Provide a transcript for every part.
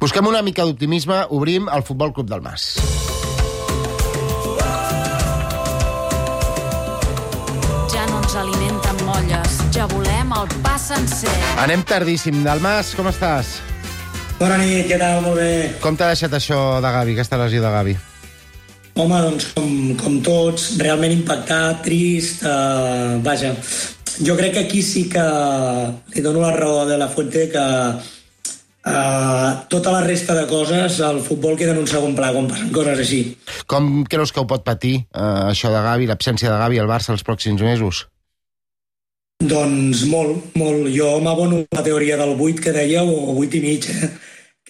Busquem una mica d'optimisme, obrim el Futbol Club del Mas. Ja no ens alimenten molles, ja volem el pa sencer. Anem tardíssim. Del Mas, com estàs? Bona nit, què tal? Molt bé. Com t'ha deixat això de Gavi, aquesta lesió de Gavi? Home, doncs, com, com tots, realment impactat, trist, eh, vaja. Jo crec que aquí sí que li dono la raó de la Fuente que eh, tota la resta de coses, el futbol queda en un segon pla quan passen coses així. Com creus que ho pot patir, eh, això de Gavi, l'absència de Gavi al Barça els pròxims mesos? Doncs molt, molt. Jo m'abono a la teoria del 8 que dèieu, o 8 i mig. Eh?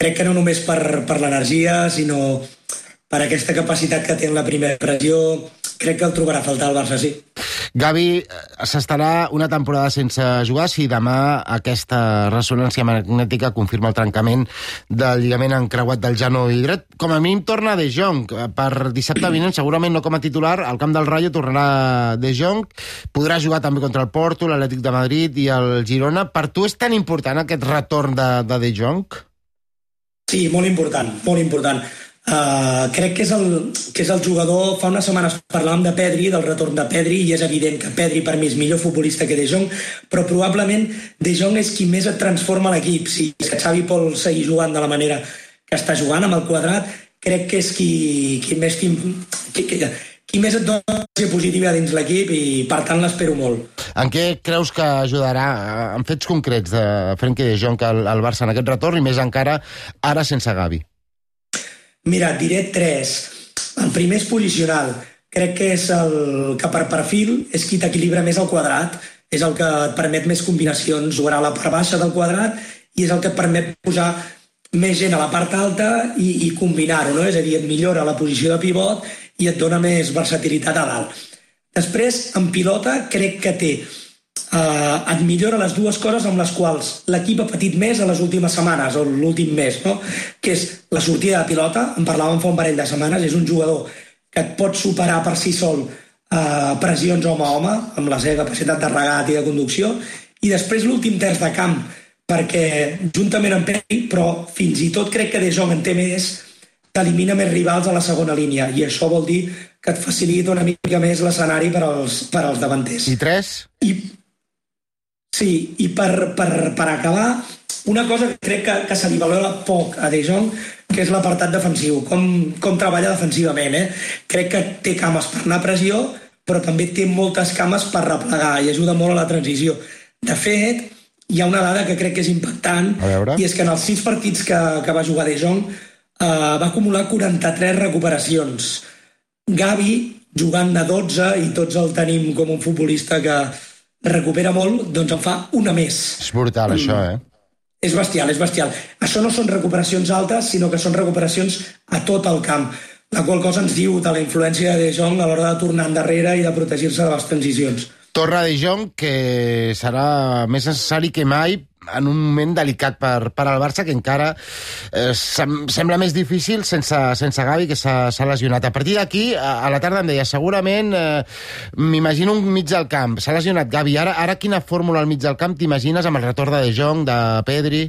Crec que no només per, per l'energia, sinó per aquesta capacitat que té en la primera pressió, crec que el trobarà a faltar al Barça, sí. Gavi eh, s'estarà una temporada sense jugar si demà aquesta ressonància magnètica confirma el trencament del lligament encreuat del genoll dret. Com a mínim torna De Jong. Eh, Per dissabte vinent, segurament no com a titular, al camp del Rayo tornarà De Jong. Podrà jugar també contra el Porto, l'Atlètic de Madrid i el Girona. Per tu és tan important aquest retorn de, de De Jong? Sí, molt important, molt important. Uh, crec que és, el, que és el jugador... Fa unes setmanes parlàvem de Pedri, del retorn de Pedri, i és evident que Pedri per mi és millor futbolista que De Jong, però probablement De Jong és qui més et transforma l'equip. Si Xavi vol seguir jugant de la manera que està jugant amb el quadrat, crec que és qui, qui més qui, qui, qui, qui més et dona positiva dins l'equip i per tant l'espero molt. En què creus que ajudarà, eh, en fets concrets, de Frenkie de Jong al Barça en aquest retorn i més encara ara sense Gavi? Mira, diré tres. El primer és posicional. Crec que és el que per perfil és qui t'equilibra més el quadrat, és el que et permet més combinacions, jugarà a la part baixa del quadrat i és el que et permet posar més gent a la part alta i, i combinar-ho, no? és a dir, et millora la posició de pivot i et dona més versatilitat a dalt. Després, en pilota, crec que té eh, et millora les dues coses amb les quals l'equip ha patit més a les últimes setmanes o l'últim mes, no? que és la sortida de pilota, en parlàvem fa un parell de setmanes, és un jugador que et pot superar per si sol eh, pressions home a home, amb la seva capacitat de regat i de conducció, i després l'últim terç de camp, perquè juntament amb Pedri, però fins i tot crec que De Jong en té més, t'elimina més rivals a la segona línia, i això vol dir que et facilita una mica més l'escenari per als, per als davanters. I tres? I, sí, i per, per, per acabar, una cosa que crec que, que se li valora poc a De Jong, que és l'apartat defensiu, com, com treballa defensivament. Eh? Crec que té cames per anar a pressió, però també té moltes cames per replegar i ajuda molt a la transició. De fet, hi ha una dada que crec que és impactant, i és que en els sis partits que, que va jugar De Jong eh, va acumular 43 recuperacions. Gavi, jugant de 12, i tots el tenim com un futbolista que recupera molt, doncs en fa una més. És brutal, això, eh? És bestial, és bestial. Això no són recuperacions altes, sinó que són recuperacions a tot el camp, la qual cosa ens diu de la influència de De Jong a l'hora de tornar endarrere i de protegir-se de les transicions. Torna de Jong, que serà més necessari que mai en un moment delicat per, per al Barça, que encara eh, sem sembla més difícil sense, sense Gavi, que s'ha lesionat. A partir d'aquí, a, a la tarda em deia, segurament, eh, m'imagino un mig del camp. S'ha lesionat Gavi. Ara, ara quina fórmula al mig del camp t'imagines amb el retorn de De Jong, de Pedri?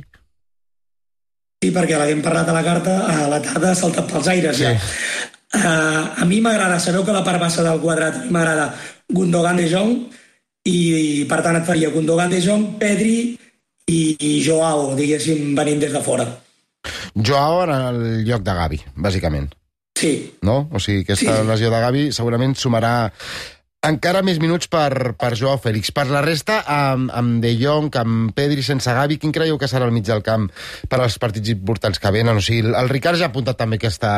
Sí, perquè l'havíem parlat a la carta, a la tarda ha saltat pels aires. Sí. Ja. Uh, a mi m'agrada, sabeu que la part baixa del quadrat m'agrada Gundogan de Jong i, i per tant et faria Gundogan de Jong, Pedri i, i Joao, diguéssim, venint des de fora. Joao en el lloc de Gavi, bàsicament. Sí, no? O sigui, aquesta Sí. lesió de Gavi segurament sumarà encara més minuts per, per Joao Fèlix. Per la resta, amb, amb De Jong, amb Pedri sense Gavi, quin creieu que serà el mig del camp per als partits importants que venen? O sigui, el Ricard ja ha apuntat també aquesta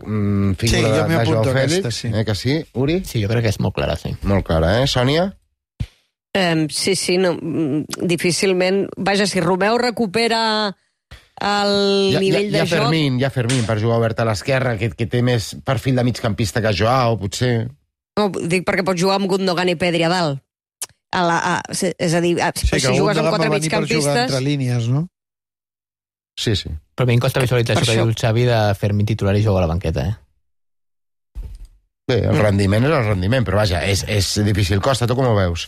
mm, Sí, figura jo de, de Joao apunto Fèlix. aquesta, sí. Eh, que sí? Uri? Sí, jo crec que és molt clara, sí. Molt clara, eh? Sònia? Eh, sí, sí, no, mm, difícilment... Vaja, si Romeu recupera el Hi ha, hi, ha, nivell hi ha de joc... Fermín, hi ha Fermín per jugar obert a l'esquerra, que, que té més perfil de migcampista que Joao, potser. No, dic perquè pots jugar amb Gundogan i Pedri a dalt. A la, a, és a dir, a, Sí, si jugues amb quatre va venir per jugar migcampistes... entre línies, no? Sí, sí. Però a mi em costa visualitzar això que diu el Xavi de fer-me titular i jugar a la banqueta, eh? Bé, el rendiment és el rendiment, però vaja, és, és difícil. Costa, tu com ho veus?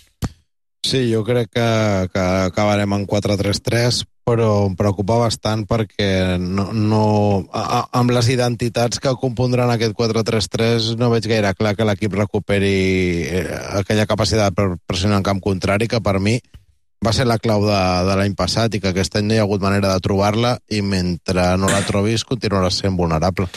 Sí, jo crec que, que acabarem en 4-3-3 però em preocupa bastant perquè no, no, a, amb les identitats que compondran aquest 4-3-3 no veig gaire clar que l'equip recuperi eh, aquella capacitat per pressionar en camp contrari que per mi va ser la clau de, de l'any passat i que aquest any no hi ha hagut manera de trobar-la i mentre no la trobis continuarà sent vulnerable.